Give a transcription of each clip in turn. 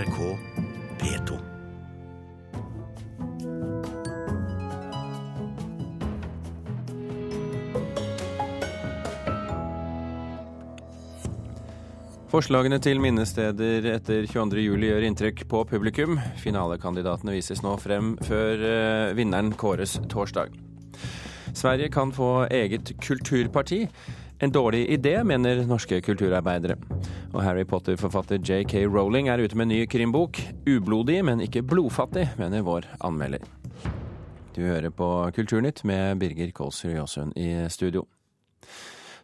NRK P2. Forslagene til minnesteder etter 22.07 gjør inntrykk på publikum. Finalekandidatene vises nå frem før eh, vinneren kåres torsdag. Sverige kan få eget kulturparti. En dårlig idé, mener norske kulturarbeidere. Og Harry Potter-forfatter JK Rowling er ute med ny krimbok. Ublodig, men ikke blodfattig, mener vår anmelder. Du hører på Kulturnytt med Birger Kålsrud Jåsund i studio.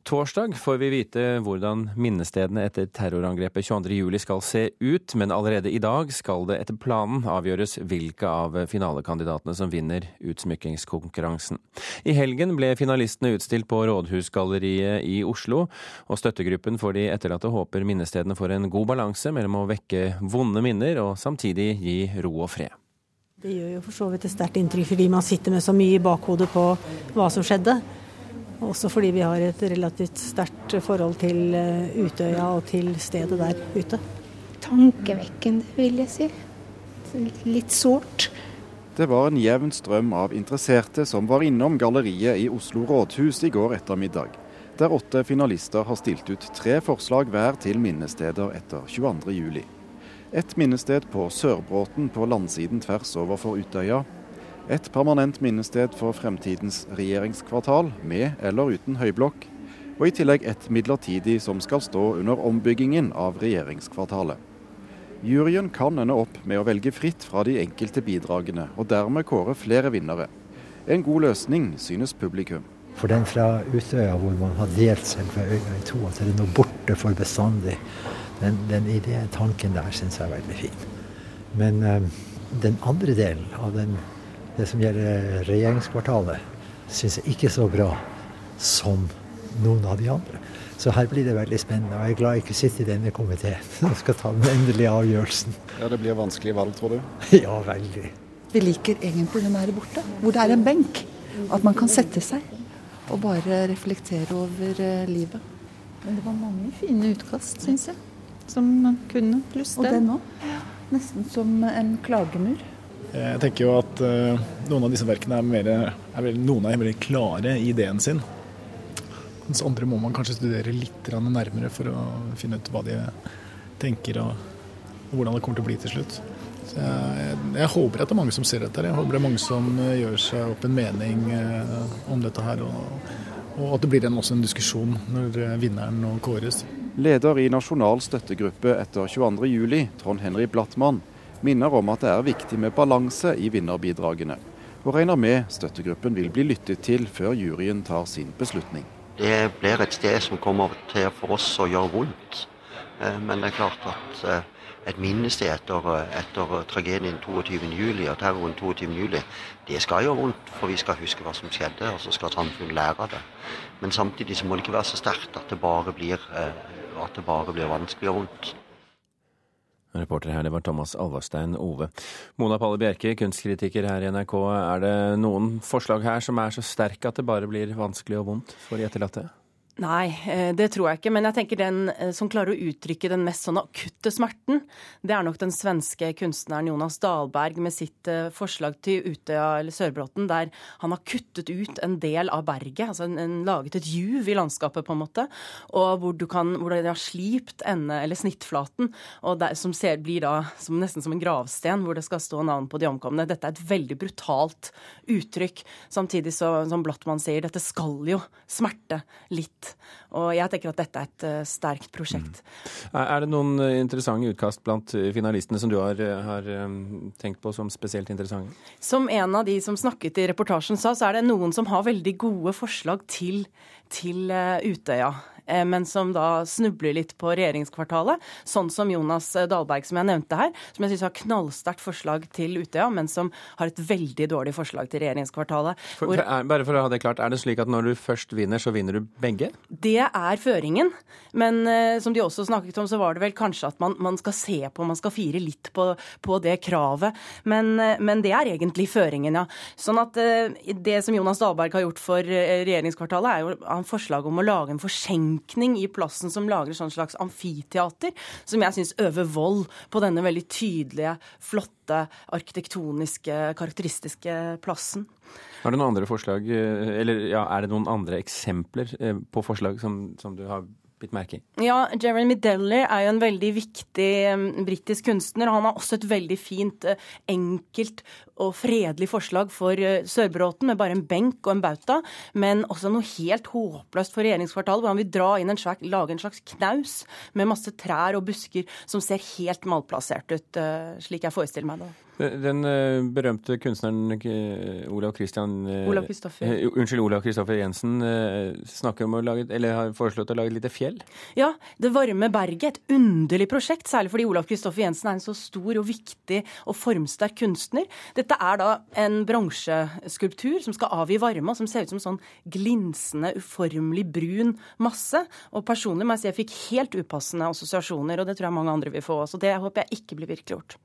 Torsdag får vi vite hvordan minnestedene etter terrorangrepet 22.07 skal se ut, men allerede i dag skal det etter planen avgjøres hvilke av finalekandidatene som vinner utsmykkingskonkurransen. I helgen ble finalistene utstilt på Rådhusgalleriet i Oslo, og støttegruppen for de etterlatte håper minnestedene får en god balanse mellom å vekke vonde minner og samtidig gi ro og fred. Det gjør jo for så vidt et sterkt inntrykk fordi man sitter med så mye i bakhodet på hva som skjedde. Også fordi vi har et relativt sterkt forhold til eh, Utøya og til stedet der ute. Tankevekkende, vil jeg si. Litt sårt. Det var en jevn strøm av interesserte som var innom galleriet i Oslo rådhus i går ettermiddag, der åtte finalister har stilt ut tre forslag hver til minnesteder etter 22.07. Et minnested på Sørbråten på landsiden tvers overfor Utøya, et permanent minnested for fremtidens regjeringskvartal, med eller uten høyblokk. Og i tillegg et midlertidig som skal stå under ombyggingen av regjeringskvartalet. Juryen kan ende opp med å velge fritt fra de enkelte bidragene, og dermed kåre flere vinnere. En god løsning, synes publikum. For den fra Utøya hvor man har delt selve øya i to, at det er noe borte for bestandig, den, den ideen, tanken der syns jeg er veldig fin. Men øh, den andre delen av den det som gjelder regjeringskvartalet, syns jeg ikke så bra som noen av de andre. Så her blir det veldig spennende. Og jeg er glad jeg ikke sitter i denne komiteen og skal ta den endelige avgjørelsen. Ja, Det blir vanskelig valg, tror du? Ja, veldig. Vi liker egentlig den her borte, hvor det er en benk. At man kan sette seg og bare reflektere over eh, livet. Men det var mange fine utkast, syns jeg, som man kunne. Pluss Og den òg. Nesten som en klagemur. Jeg tenker jo at uh, noen av disse verkene er, mer, er vel, noen er veldig klare i ideen sin. Mens andre må man kanskje studere litt nærmere for å finne ut hva de tenker og, og hvordan det kommer til å bli til slutt. Så jeg, jeg, jeg, håper at det er mange som ser dette. Jeg håper det er mange som uh, gjør seg opp en mening om dette her. Og, og, at det blir en, også en diskusjon når vinneren nå kåres. Leder i Nasjonal støttegruppe etter 22.07, Trond Henry Blattmann, minner om at det er viktig med balanse i vinnerbidragene, og regner med støttegruppen vil bli lyttet til før juryen tar sin beslutning. Det blir et sted som kommer til for oss å gjøre vondt. Eh, men det er klart at eh, et minnested etter, etter tragedien 22.07. og terroren 22.07. Det skal gjøre vondt, for vi skal huske hva som skjedde, og så skal samfunnet lære av det. Men samtidig så må det ikke være så sterkt at det bare blir, eh, at det bare blir vanskelig og vondt. Reporter her, det var Thomas Alvarstein Ove. Mona Palle Bjerke, kunstkritiker her i NRK. Er det noen forslag her som er så sterke at det bare blir vanskelig og vondt for de etterlatte? Nei, eh, det tror jeg ikke. Men jeg tenker den eh, som klarer å uttrykke den mest sånn akutte smerten, det er nok den svenske kunstneren Jonas Dahlberg med sitt eh, forslag til Utøya eller Sørbråten, der han har kuttet ut en del av berget. Altså en, en, laget et juv i landskapet, på en måte. Og hvor, du kan, hvor det har slipt ende, eller snittflaten, og der, som ser, blir da som, nesten som en gravsten, hvor det skal stå navn på de omkomne. Dette er et veldig brutalt uttrykk. Samtidig så, som Blattmann sier, dette skal jo smerte litt. Og jeg tenker at dette er et uh, sterkt prosjekt. Mm. Er det noen eh, interessante utkast blant eh, finalistene som du har, har tenkt på som spesielt interessante? Som en av de som snakket i reportasjen sa, så er det noen som har veldig gode forslag til, til Utøya. Eh, men som da snubler litt på regjeringskvartalet. Sånn som Jonas Dahlberg, som jeg nevnte her, som jeg syns har knallsterkt forslag til Utøya, men som har et veldig dårlig forslag til regjeringskvartalet. For, for, er, bare for å ha det klart, er det slik at når du først vinner, så vinner du begge? Det er føringen. Men uh, som de også snakket om, så var det vel kanskje at man, man skal se på, man skal fire litt på, på det kravet. Men, men, det er egentlig føringen, ja. Sånn at det som Jonas Dahlberg har gjort for regjeringskvartalet, er jo han forslag om å lage en forskjeng betenkning i plassen som lager sånn slags amfiteater, som jeg syns øver vold på denne veldig tydelige, flotte, arkitektoniske, karakteristiske plassen. Har du noen andre forslag, eh, eller ja, er det noen andre eksempler eh, på forslag som, som du har bitt merke i? Ja, Jeremy Deller er jo en veldig viktig um, britisk kunstner. Han har også et veldig fint, uh, enkelt og fredelig forslag for uh, Sørbråten, med bare en benk og en bauta. Men også noe helt håpløst for regjeringskvartalet, hvor han vil dra inn en slags, lage en slags knaus med masse trær og busker som ser helt malplassert ut, uh, slik jeg forestiller meg det. Den uh, berømte kunstneren uh, Olav Christian Olav Kristoffer. Unnskyld, Olav Kristoffer Jensen snakker om å lage, eller har foreslått å lage et lite fjell? Ja, Det varme berget. Et underlig prosjekt, særlig fordi Olav Kristoffer Jensen er en så stor og viktig og formsterk kunstner. Dette er da en bronseskulptur som skal avgi varme, og som ser ut som sånn glinsende, uformelig brun masse. Og personlig må jeg si jeg fikk helt upassende assosiasjoner, og det tror jeg mange andre vil få også. Det håper jeg ikke blir virkeliggjort.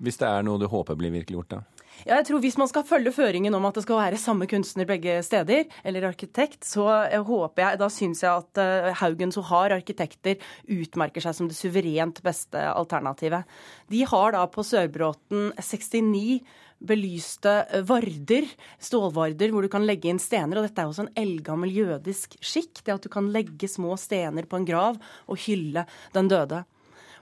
Hvis det er noe du håper blir virkeliggjort, da? Ja, jeg tror Hvis man skal følge føringen om at det skal være samme kunstner begge steder, eller arkitekt, så håper jeg, da syns jeg at Haugen Haugen Sohar arkitekter utmerker seg som det suverent beste alternativet. De har da på Sørbråten 69 belyste varder, stålvarder, hvor du kan legge inn stener. Og dette er også en eldgammel jødisk skikk, det at du kan legge små stener på en grav og hylle den døde.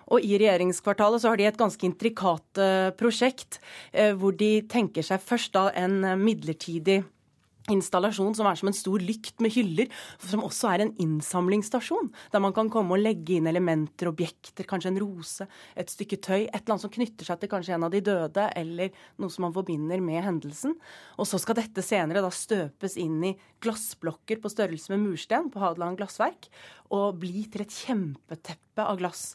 Og i regjeringskvartalet så har de et ganske intrikat eh, prosjekt, eh, hvor de tenker seg først da en midlertidig installasjon som er som en stor lykt med hyller, som også er en innsamlingsstasjon. Der man kan komme og legge inn elementer, objekter, kanskje en rose, et stykke tøy. Et eller annet som knytter seg til kanskje en av de døde, eller noe som man forbinder med hendelsen. Og så skal dette senere da støpes inn i glassblokker på størrelse med mursten på Hadeland glassverk, og bli til et kjempeteppe av glass.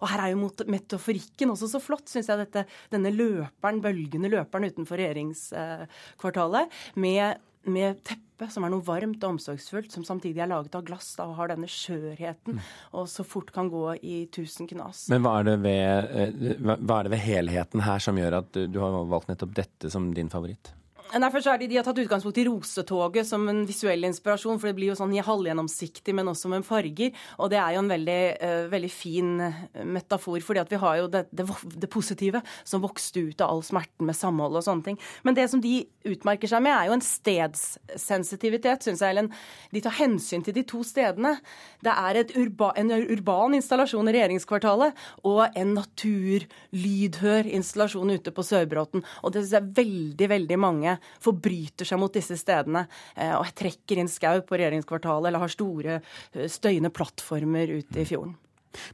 Og her er jo metaforikken også så flott, syns jeg, dette, denne løperen, bølgende løperen utenfor regjeringskvartalet, med, med teppe som er noe varmt og omsorgsfullt, som samtidig er laget av glass da, og har denne skjørheten, mm. og så fort kan gå i tusen knas. Men hva er, det ved, eh, hva er det ved helheten her som gjør at du har valgt nettopp dette som din favoritt? Nei, først er de, de har tatt utgangspunkt i rosetoget som en visuell inspirasjon, for det blir jo sånn halvgjennomsiktig, men også med farger. Og det er jo en veldig, uh, veldig fin eh, metafor, fordi at vi har jo det, det, det, positive som vokste ut av all smerten med samhold og sånne ting. Men det som de utmerker seg med, er jo en stedssensitivitet, syns jeg. Ellen. de tar hensyn til de to stedene. Det er urba, en urban installasjon i regjeringskvartalet og en naturlydhør installasjon ute på Sørbråten. Og det syns jeg veldig, veldig mange forbryter seg mot disse stedene eh, og trekker inn skau på regjeringskvartalet eller har store eh, støyende plattformer ute i fjorden.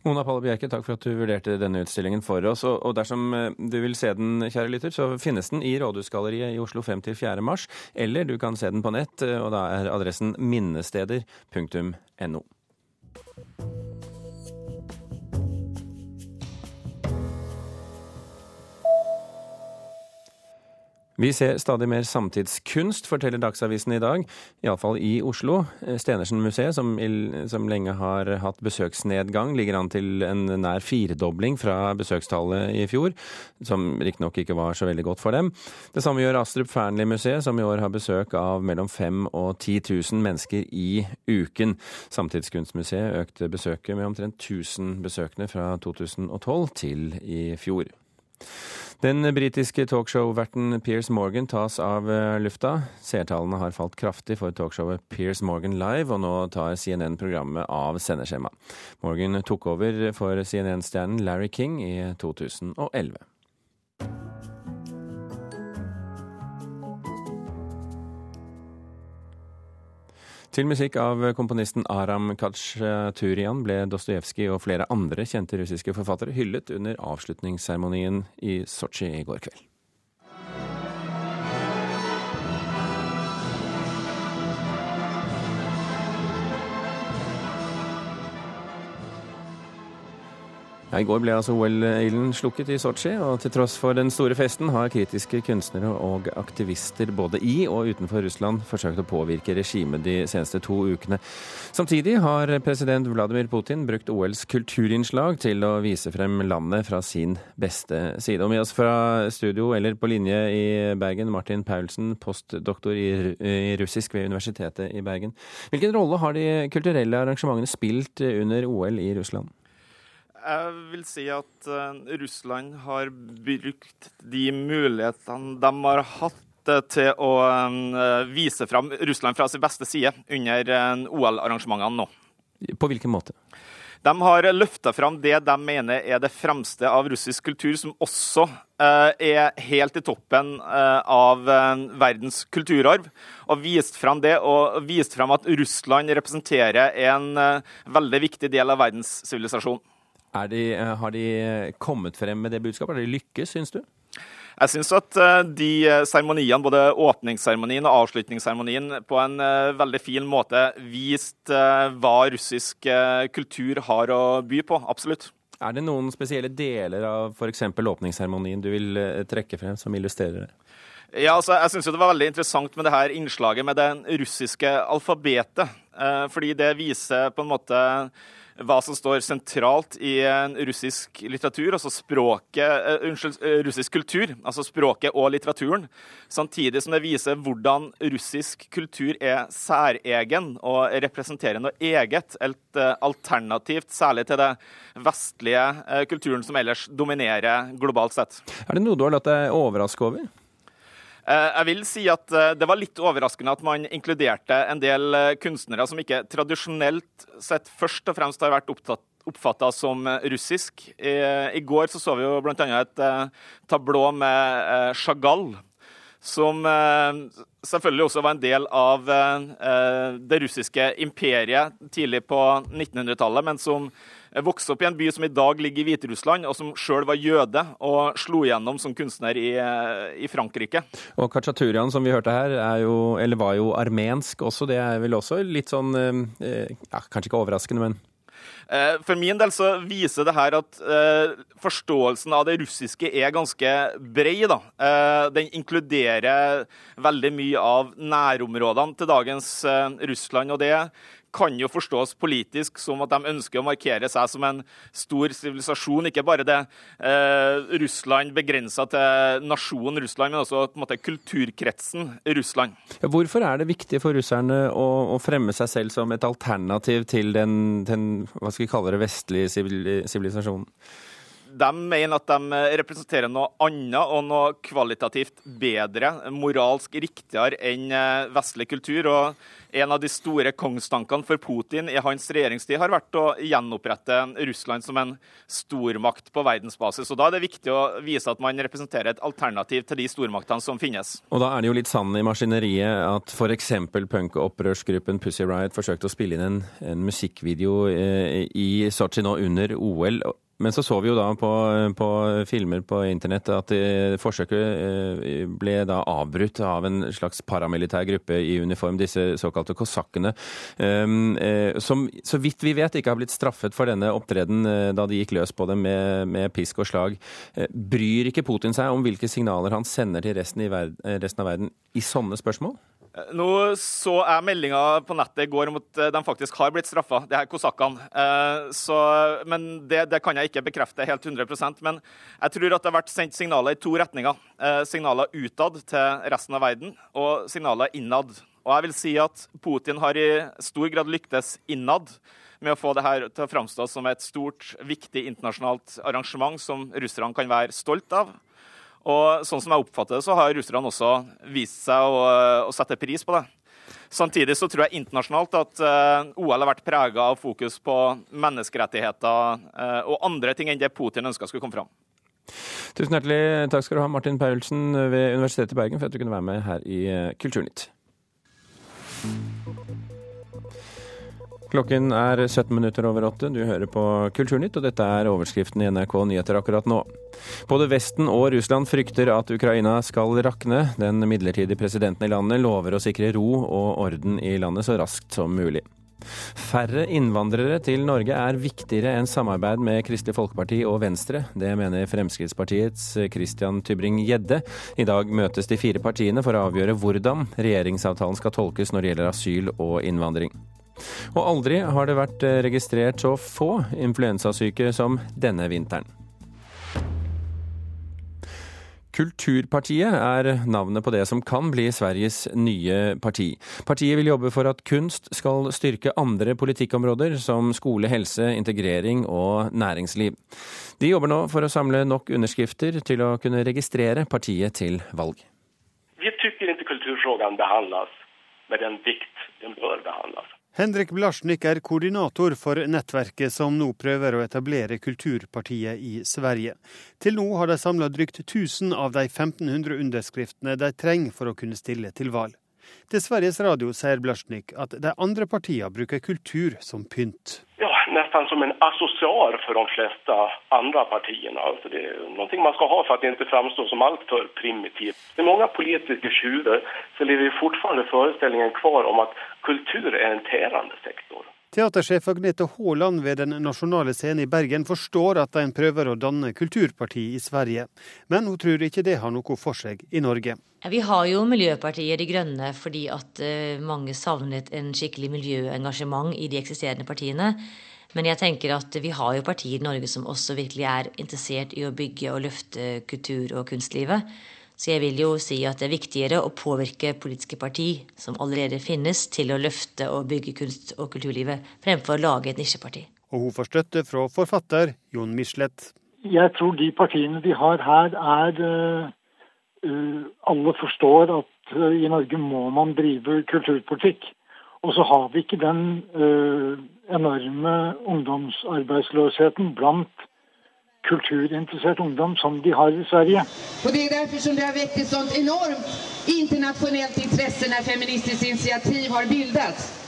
Mona Palle Bjerke, takk for at du vurderte denne utstillingen for oss. Og dersom eh, du vil se den, kjære lytter, så finnes den i Rådhusgalleriet i Oslo frem til 4. mars. Eller du kan se den på nett, og da er adressen minnesteder.no. Vi ser stadig mer samtidskunst, forteller Dagsavisen i dag, iallfall i Oslo. Stenersen-museet, som, som, lenge har hatt besøksnedgang, ligger an til en nær firedobling fra besøkstallet i fjor, som riktignok ikke var så veldig godt for dem. Det samme gjør Astrup Fearnley-museet, som i år har besøk av mellom 5000 og 10 000 mennesker i uken. Samtidskunstmuseet økte besøket med omtrent 1000 besøkende fra 2012 til i fjor. Den britiske talkshow-verten Piers Morgan tas av eh, lufta. Seertallene har falt kraftig for talkshowet Piers Morgan Live, og nå tar CNN programmet av sendeskjema. Morgan tok over for CNN-stjernen Larry King i 2011. Til musikk av komponisten Aram Khatsjaturian ble Dostojevskij og flere andre kjente russiske forfattere hyllet under avslutningsseremonien i Sotsji i går kveld. Ja, I går ble altså OL-ilden slukket i Sotsji, og til tross for den store festen har kritiske kunstnere og aktivister både i og utenfor Russland forsøkt å påvirke regimet de seneste to ukene. Samtidig har president Vladimir Putin brukt OLs kulturinnslag til å vise frem landet fra sin beste side. Og med oss fra studio eller på linje i Bergen, Martin Paulsen, postdoktor i russisk ved Universitetet i Bergen. Hvilken rolle har de kulturelle arrangementene spilt under OL i Russland? Jeg vil si at uh, Russland har brukt de mulighetene de har hatt uh, til å uh, vise fram Russland fra sin beste side under OL-arrangementene nå. På hvilken måte? De har løfta fram det de mener er det fremste av russisk kultur, som også er helt i toppen av verdens kulturarv. Og vist fram det, og vist fram at Russland representerer en veldig viktig del av verdenssivilisasjonen. De, eh, har de kommet frem med det budskapet? Har de lykkes, syns du? Jeg syns at eh, de seremoniene, både åpningsseremonien og avslutningsseremonien, på en eh, veldig fin måte viste hva russisk kultur har å by på. Absolutt. Er det noen spesielle deler av f.eks. åpningsseremonien du vil trekke frem som illustrerer det? Ja, altså, jeg syns det var veldig interessant med det her innslaget med det russiske alfabetet. Fordi det viser på en måte hva som står sentralt i russisk litteratur, altså språket, uh, unnskyld, uh, russisk kultur, altså språket og litteraturen, samtidig som det viser hvordan russisk kultur er særegen og representerer noe eget, et alternativt særlig til det vestlige kulturen som ellers dominerer globalt sett. Er det noe du har latt deg overraske over? Eh, jeg vil si at eh, det var litt overraskende at man inkluderte en del eh, kunstnere som ikke tradisjonelt sett først og fremst har vært opptatt som russisk. I, I, går så, så vi jo bl.a. et uh, tablå med uh, Chagall, som uh, selvfølgelig også var en del av det russiske imperiet tidlig på 1900-tallet, men som vokste opp i en by som i dag ligger i Hviterussland, og som sjøl var jøde og slo gjennom som kunstner i, i Frankrike. Og Kachaturian, som vi hørte her, jo, var jo armensk også. Det er vel også litt sånn eh, ja, Kanskje ikke overraskende, men eh, for min del så viser det her at eh, forståelsen av det russiske er ganske bred. Da. Eh, den inkluderer veldig mye av nærområdene til dagens eh, Russland. og det kan jo forstås politisk som at de ønsker å markere seg som en stor sivilisasjon. Ikke bare det eh, Russland begrensa til nasjonen Russland, men også måte, kulturkretsen Russland. Hvorfor er det viktig for russerne å, å, fremme seg selv som et alternativ til den, den hva skal vi kalle det, vestlige sivilisasjonen? De mener at de representerer noe annet og noe kvalitativt bedre, moralsk riktigere enn eh, vestlig kultur. og en av de store kongstankene for Putin i hans regjeringstid har vært å gjenopprette Russland som en stormakt på verdensbasis. Og Da er det viktig å vise at man representerer et alternativ til de stormaktene som finnes. Og Da er det jo litt sand i maskineriet at f.eks. punk-opprørsgruppen Pussy Riot forsøkte å spille inn en, en musikkvideo eh, i Sotsji nå under OL. Men så så vi jo da på, på filmer på internett at forsøket eh, ble da avbrutt av en slags paramilitær gruppe i uniform, disse såkalte kosakkene, ehm, eh, som så vidt vi vet ikke har blitt straffet for denne opptreden eh, da de gikk løs på dem med, med pisk og slag. Bryr ikke Putin seg om hvilke signaler han sender til resten, verden, resten av verden i sånne spørsmål? Nå så jeg meldinga på nettet i går om at eh, de faktisk har blitt straffa, de her kosakkene. Eh, men det, det, kan jeg ikke bekrefte helt 100% Men jeg tror at det har vært sendt signaler i to retninger. Eh, signaler utad til resten av verden, og signaler innad. Og jeg vil si at Putin har i stor grad lyktes innad med å få det her til å framstå som et stort, viktig internasjonalt arrangement som russerne kan være stolt av. Og sånn som jeg oppfatter det, så har russerne også vist seg å, å sette pris på det. Samtidig så tror jeg internasjonalt at uh, eh, OL har vært prega av fokus på menneskerettigheter uh, og andre ting enn det Putin ønska skulle komme fram. Tusen hjertelig takk skal du ha, Martin Paulsen ved Universitetet i Bergen, for at du kunne være med her i uh, Kulturnytt. Klokken er 17 minutter over åtte. Du hører på Kulturnytt, og dette er overskriften i NRK Nyheter akkurat nå. Både Vesten og Russland frykter at Ukraina skal rakne. Den midlertidige presidenten i landet lover å sikre ro og orden i landet så raskt som mulig. Færre innvandrere til Norge er viktigere enn samarbeid med Kristelig Folkeparti og Venstre. Det mener Fremskrittspartiets Christian Tybring-Gjedde. I dag møtes de fire partiene for å avgjøre hvordan regjeringsavtalen skal tolkes når det gjelder asyl og innvandring. Og aldri har det vært registrert så få influensasyke som denne vinteren. Kulturpartiet er navnet på det som kan bli Sveriges nye parti. Partiet vil jobbe for at kunst skal styrke andre politikkområder som skole, helse, integrering og næringsliv. De jobber nå for å samle nok underskrifter til å kunne registrere partiet til valg. Vi syns ikke kulturspørsmålet behandles med den vikt den bør behandles. Henrik Blasjnik er koordinator for nettverket som nå prøver å etablere Kulturpartiet i Sverige. Til nå har de samla drygt 1000 av de 1500 underskriftene de trenger for å kunne stille til valg. Til Sveriges Radio sier Blasjnik at de andre partiene bruker kultur som pynt. Ja, nesten som en associar for de fleste andre partiene. Alltså det er noe man skal ha for at det ikke framstår som alltför primitivt. I mange politiske skjuler så lever fortfarande föreställningen kvar om at kultur er en tärande sektor. Teatersjef Agnete Haaland ved Den nasjonale scenen i Bergen forstår at en prøver å danne kulturparti i Sverige, men hun tror ikke det har noe for seg i Norge. Vi har jo Miljøpartiet De Grønne fordi at eh, mange savnet en skikkelig miljøengasjement i de eksisterende partiene. Men jeg tenker at vi har jo partier i Norge som også virkelig er interessert i å bygge og løfte kultur- og kunstlivet. Så jeg vil jo si at det er viktigere å påvirke politiske parti som allerede finnes, til å løfte og bygge kunst- og kulturlivet, fremfor å lage et nisjeparti. Og hun får støtte fra forfatter Jon Michelet. Jeg tror de partiene vi har her, er uh, Alle forstår at uh, i Norge må man drive kulturpolitikk. Og så har vi ikke den uh, enorme ungdomsarbeidsløsheten blant kulturinteressert ungdom som de har i Sverige. Og Det er derfor som det har vekket et sånt enormt internasjonalt interesse når Feministisk initiativ har bildet.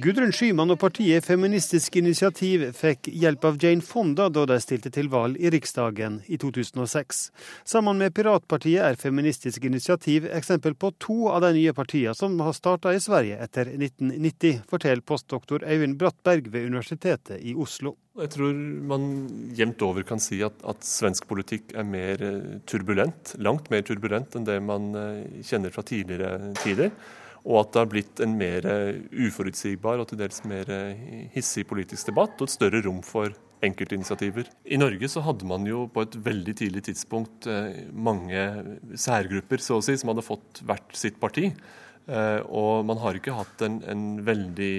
Gudrun Skyman og partiet Feministisk initiativ fikk hjelp av Jane Fonda da de stilte til valg i Riksdagen i 2006. Sammen med Piratpartiet er Feministisk initiativ eksempel på to av de nye partiene som har starta i Sverige etter 1990, forteller postdoktor Øyvind Brattberg ved Universitetet i Oslo. Jeg tror man jevnt over kan si at, at, svensk politikk er mer eh, turbulent, langt mer turbulent enn det man eh, kjenner fra tidligere tider og at det har blitt en mer eh, uforutsigbar og til dels mer eh, hissig politisk debatt, og et større rom for enkeltinitiativer. I Norge så hadde man jo på et veldig tidlig tidspunkt eh, mange særgrupper så å si, som hadde fått hvert sitt parti. Og man har ikke hatt en, en veldig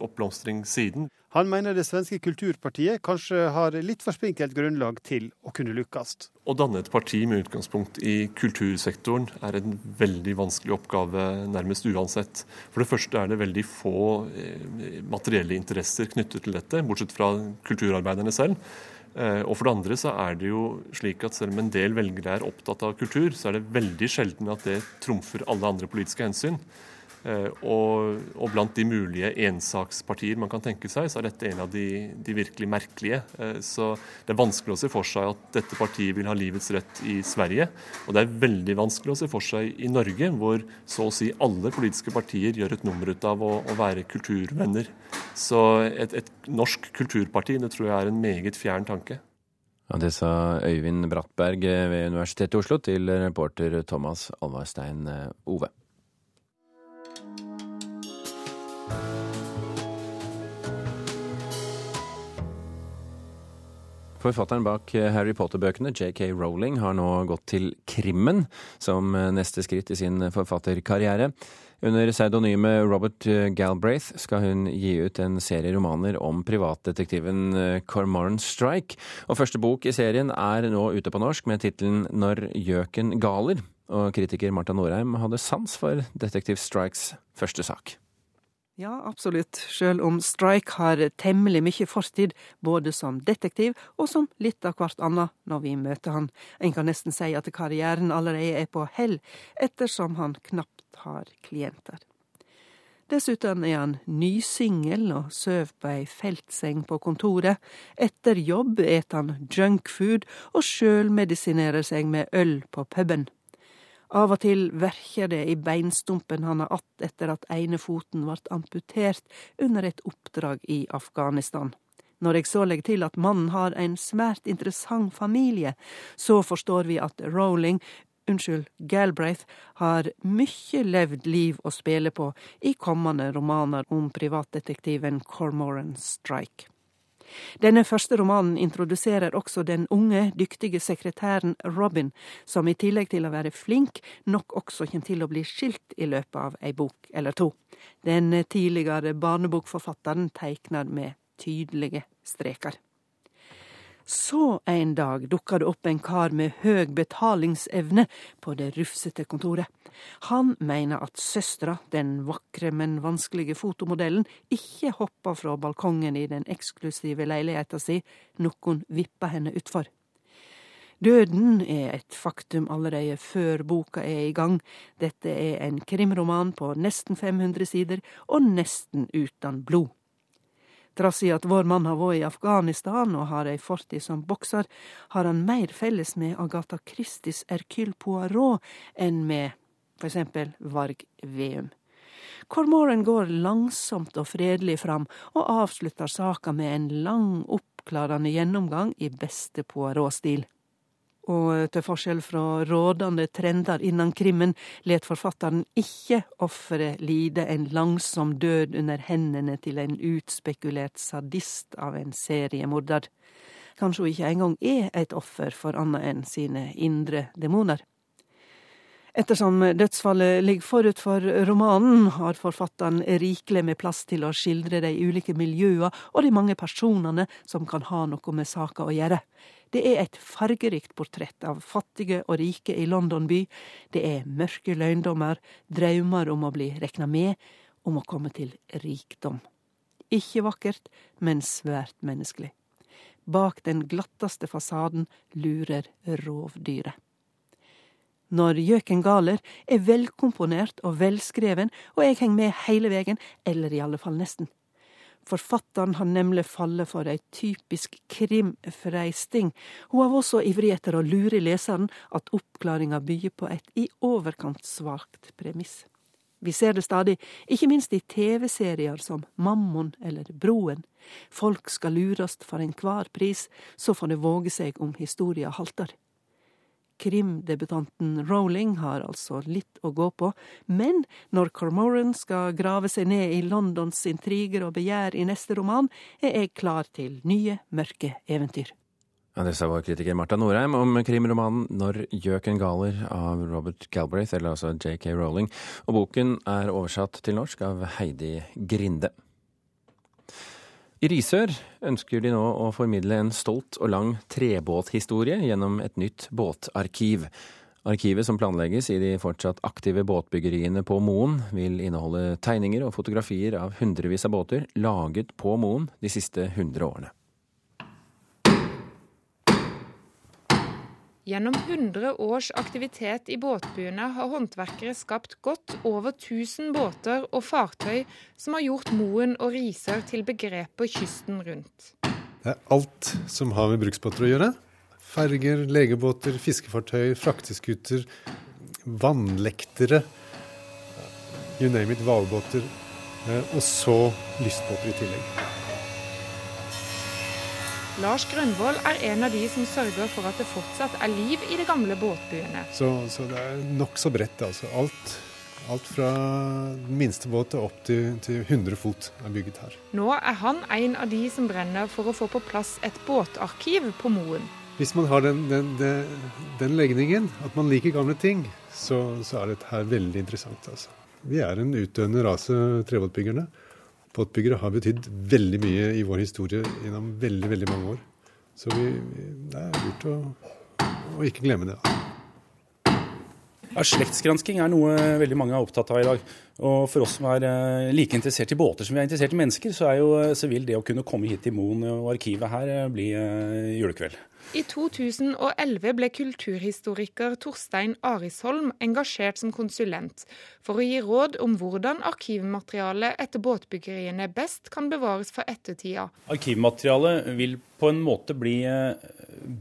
oppblomstring siden. Han mener det svenske kulturpartiet kanskje har litt for spinkelt grunnlag til å kunne lykkes. Å danne et parti med utgangspunkt i kultursektoren er en veldig vanskelig oppgave nærmest uansett. For det første er det veldig få eh, materielle interesser knyttet til dette, bortsett fra kulturarbeiderne selv. Eh, og for det andre så er det jo slik at selv om en del velgere er opptatt av kultur, så er det veldig sjelden at det trumfer alle andre politiske hensyn. Eh, og, og, blant de mulige ensakspartier man kan tenke seg, så er dette en av de, de, virkelig merkelige. Eh, så det er vanskelig å se for seg at dette partiet vil ha livets rett i Sverige. Og det er veldig vanskelig å se for seg i Norge, hvor så å si alle politiske partier gjør et nummer ut av å, å være kulturvenner. Så et, et norsk kulturparti, det tror jeg er en meget fjern tanke. Ja, det sa Øyvind Brattberg ved Universitetet i Oslo til reporter Thomas Alvarstein Ove. Forfatteren bak Harry Potter-bøkene, JK Rowling, har nå gått til krimmen som neste skritt i sin forfatterkarriere. Under pseudonymet Robert Galbraith skal hun gi ut en serie romaner om privatdetektiven Cormoran Strike. Og første bok i serien er nå ute på norsk med tittelen Når gjøken galer. Og kritiker Marta Norheim hadde sans for Detektiv Strikes første sak. Ja, absolutt, sjøl om Strike har temmelig mye fortid, både som detektiv og som litt av hvert annet når vi møter han. En kan nesten si at karrieren allerede er på hell, ettersom han knapt har klienter. Dessuten er han nysingel og sover på ei feltseng på kontoret. Etter jobb et han junkfood og sjølmedisinerer seg med øl på puben. Av og til verker det i beinstumpen han har att etter at ene foten ble amputert under et oppdrag i Afghanistan. Når jeg så legger til at mannen har en svært interessant familie, så forstår vi at Rowling unnskyld, Galbraith har mye levd liv å spille på i kommende romaner om privatdetektiven Cormoran Strike. Denne første romanen introduserer også den unge, dyktige sekretæren Robin, som i tillegg til å være flink, nok også kommer til å bli skilt i løpet av ei bok eller to. Den tidligere barnebokforfatteren tegner med tydelige streker. Så en dag dukka det opp en kar med høg betalingsevne på det rufsete kontoret. Han mener at søstera, den vakre, men vanskelige fotomodellen, ikke hoppa fra balkongen i den eksklusive leiligheta si, noen vippa henne utfor. Døden er et faktum allerede før boka er i gang. Dette er en krimroman på nesten 500 sider, og nesten uten blod. Trass i at vår mann har vært i Afghanistan og har ei fortid som bokser, har han mer felles med Agatha Christies Hercule Poirot enn med for eksempel Varg Veum. Cormoran går langsomt og fredelig fram, og avslutter saka med en lang, oppklarende gjennomgang i beste Poirot-stil. Og til forskjell fra rådende trender innen krimmen, let forfatteren ikke offeret lide en langsom død under hendene til en utspekulert sadist av en seriemorder. Kanskje hun ikke engang er et offer for annet enn sine indre demoner. Ettersom dødsfallet ligger forut for romanen, har forfatteren rikelig med plass til å skildre de ulike miljøene og de mange personene som kan ha noe med saka å gjøre. Det er et fargerikt portrett av fattige og rike i London by. Det er mørke løgndommer, drømmer om å bli rekna med, om å komme til rikdom. Ikke vakkert, men svært menneskelig. Bak den glatteste fasaden lurer rovdyret. Når Gjøken Galer er velkomponert og velskreven, og jeg henger med hele veien, eller i alle fall nesten. Forfatteren har nemlig fallet for ei typisk krimfreisting. Hun har også ivrig etter å lure leseren at oppklaringa byr på et i overkant svakt premiss. Vi ser det stadig, ikke minst i TV-serier som Mammon eller Broen. Folk skal lurast for enhver pris, så får det våge seg om historia halter. Krimdebutanten Rowling har altså litt å gå på, men når Cormoran skal grave seg ned i Londons intriger og begjær i neste roman, er jeg klar til nye, mørke eventyr. Ja, det sa vår kritiker Marta Norheim om krimromanen 'Når gjøken galer' av Robert Galbraith, eller altså J.K. Rowling, og boken er oversatt til norsk av Heidi Grinde. I Risør ønsker de nå å formidle en stolt og lang trebåthistorie gjennom et nytt båtarkiv. Arkivet som planlegges i de fortsatt aktive båtbyggeriene på Moen, vil inneholde tegninger og fotografier av hundrevis av båter laget på Moen de siste hundre årene. Gjennom 100 års aktivitet i båtbyene har håndverkere skapt godt over 1000 båter og fartøy som har gjort Moen og Risør til begrepet kysten rundt. Det er alt som har med bruksbåter å gjøre. Ferger, legebåter, fiskefartøy, frakteskuter, vannlektere. You name it, hvalbåter. Eh, og så lystbåter i tillegg. Lars Grønvoll er en av de som sørger for at det fortsatt er liv i de gamle båtbyene. Så, så det er nokså bredt. altså. Alt, alt fra minste båt opp til, til 100 fot er bygget her. Nå er han en av de som brenner for å få på plass et båtarkiv på Moen. Hvis man har den, den, den, den legningen, at man liker gamle ting, så, så er dette her veldig interessant. altså. Vi er en utdøende rase, trebåtbyggerne. Båtbyggere har betydd veldig mye i vår historie gjennom veldig veldig mange år. Så vi, det er lurt å, å ikke glemme det. Ja, Slektsgransking er noe veldig mange er opptatt av i dag. Og for oss som er eh, like interessert i båter som vi er interessert i mennesker, så, jo, så vil det å kunne komme hit til Moen og arkivet her eh, bli eh, julekveld. I 2011 ble kulturhistoriker Torstein Arisholm engasjert som konsulent for å gi råd om hvordan arkivmaterialet etter båtbyggeriene best kan bevares for ettertida. Arkivmaterialet vil på en måte bli eh,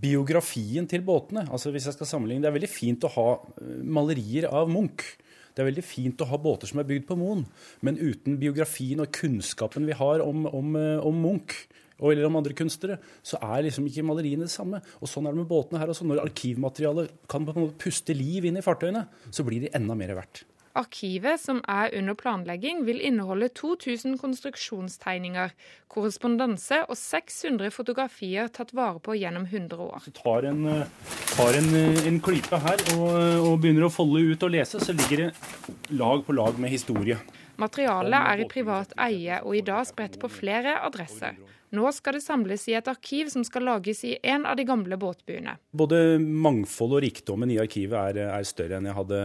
biografien til båtene. Altså hvis jeg skal sammenligne, Det er veldig fint å ha eh, malerier av Munch. Det er veldig fint å ha båter som er bygd på Moen, men uten biografien og kunnskapen vi har om, om, eh, om Munch, eller om andre kunstnere, så er liksom ikke maleriene det samme. Og sånn er det med båtene her også. Når arkivmaterialet kan på en måte puste liv inn i fartøyene, så blir de enda mer verdt. Arkivet, som er under planlegging, vil inneholde 2000 konstruksjonstegninger, korrespondanse og 600 fotografier tatt vare på gjennom 100 år. Hvis du tar en, tar en, en klype her og, og begynner å folde ut og lese, så ligger det lag på lag med historie. Materialet er i privat eie og i dag spredt på flere adresser. Nå skal det samles i et arkiv som skal lages i en av de gamle båtbyene. Både mangfold og rikdommen i arkivet er, er større enn jeg hadde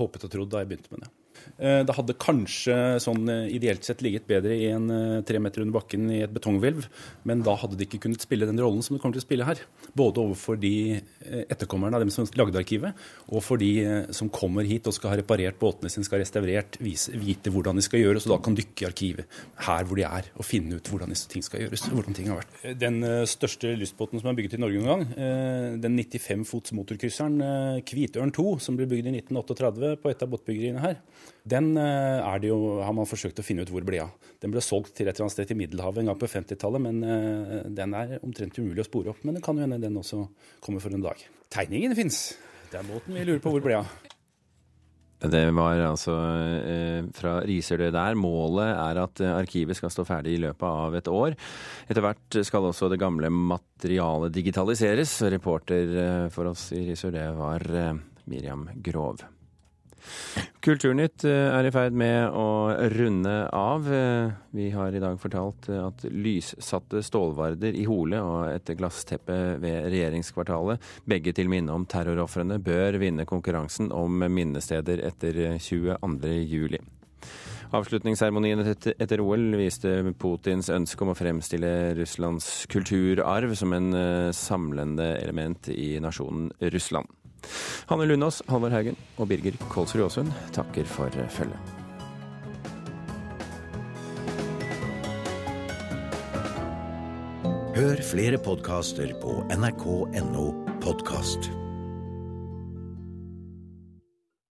håpet og trodd da jeg begynte med det. Eh, det hadde kanskje sånn eh, ideelt sett ligget bedre i en eh, tre meter under bakken i et betonghvelv, men da hadde de ikke kunnet spille den rollen som de kommer til å spille her. Både overfor de etterkommerne av dem som lagde arkivet, og for de som kommer hit og skal ha reparert båtene sine, skal ha restaurert, vite hvordan de skal gjøres, og da kan dykke i arkivet her hvor de er, og finne ut hvordan disse ting skal gjøres. hvordan ting har vært. Den største lystbåten som er bygget i Norge noen gang, den 95 fots motorkrysseren Kvitørn 2, som ble bygd i 1938 på et av båtbyggeriene her, den eh, jo, har man forsøkt å finne ut hvor ble av. Den ble solgt til et eller annet sted i Middelhavet en gang på 50-tallet, men eh, den er omtrent umulig å spore opp. Men det kan jo hende den også kommer for en dag. Tegningen fins. Det er måten vi lurer på hvor ble av. Det var altså eh, fra Risør der. Målet er at eh, arkivet skal stå ferdig i løpet av et år. Etter hvert skal også det gamle materialet digitaliseres. Reporter for oss i Risør det var Miriam Grov. Kulturnytt eh, er i ferd med å runde av. Eh, vi har i dag fortalt eh, at lyssatte stålvarder i Hole og et glassteppe ved regjeringskvartalet, begge til minne om terrorofrene, bør vinne konkurransen om minnesteder etter 22.07. Avslutningsseremonien etter OL viste Putins ønske om å fremstille Russlands kulturarv som en samlende element i nasjonen Russland. Hanne Lunås, Halvor Haugen og Birger Kolsrud Aasund takker for følget. Hør flere podkaster på nrk.no podkast.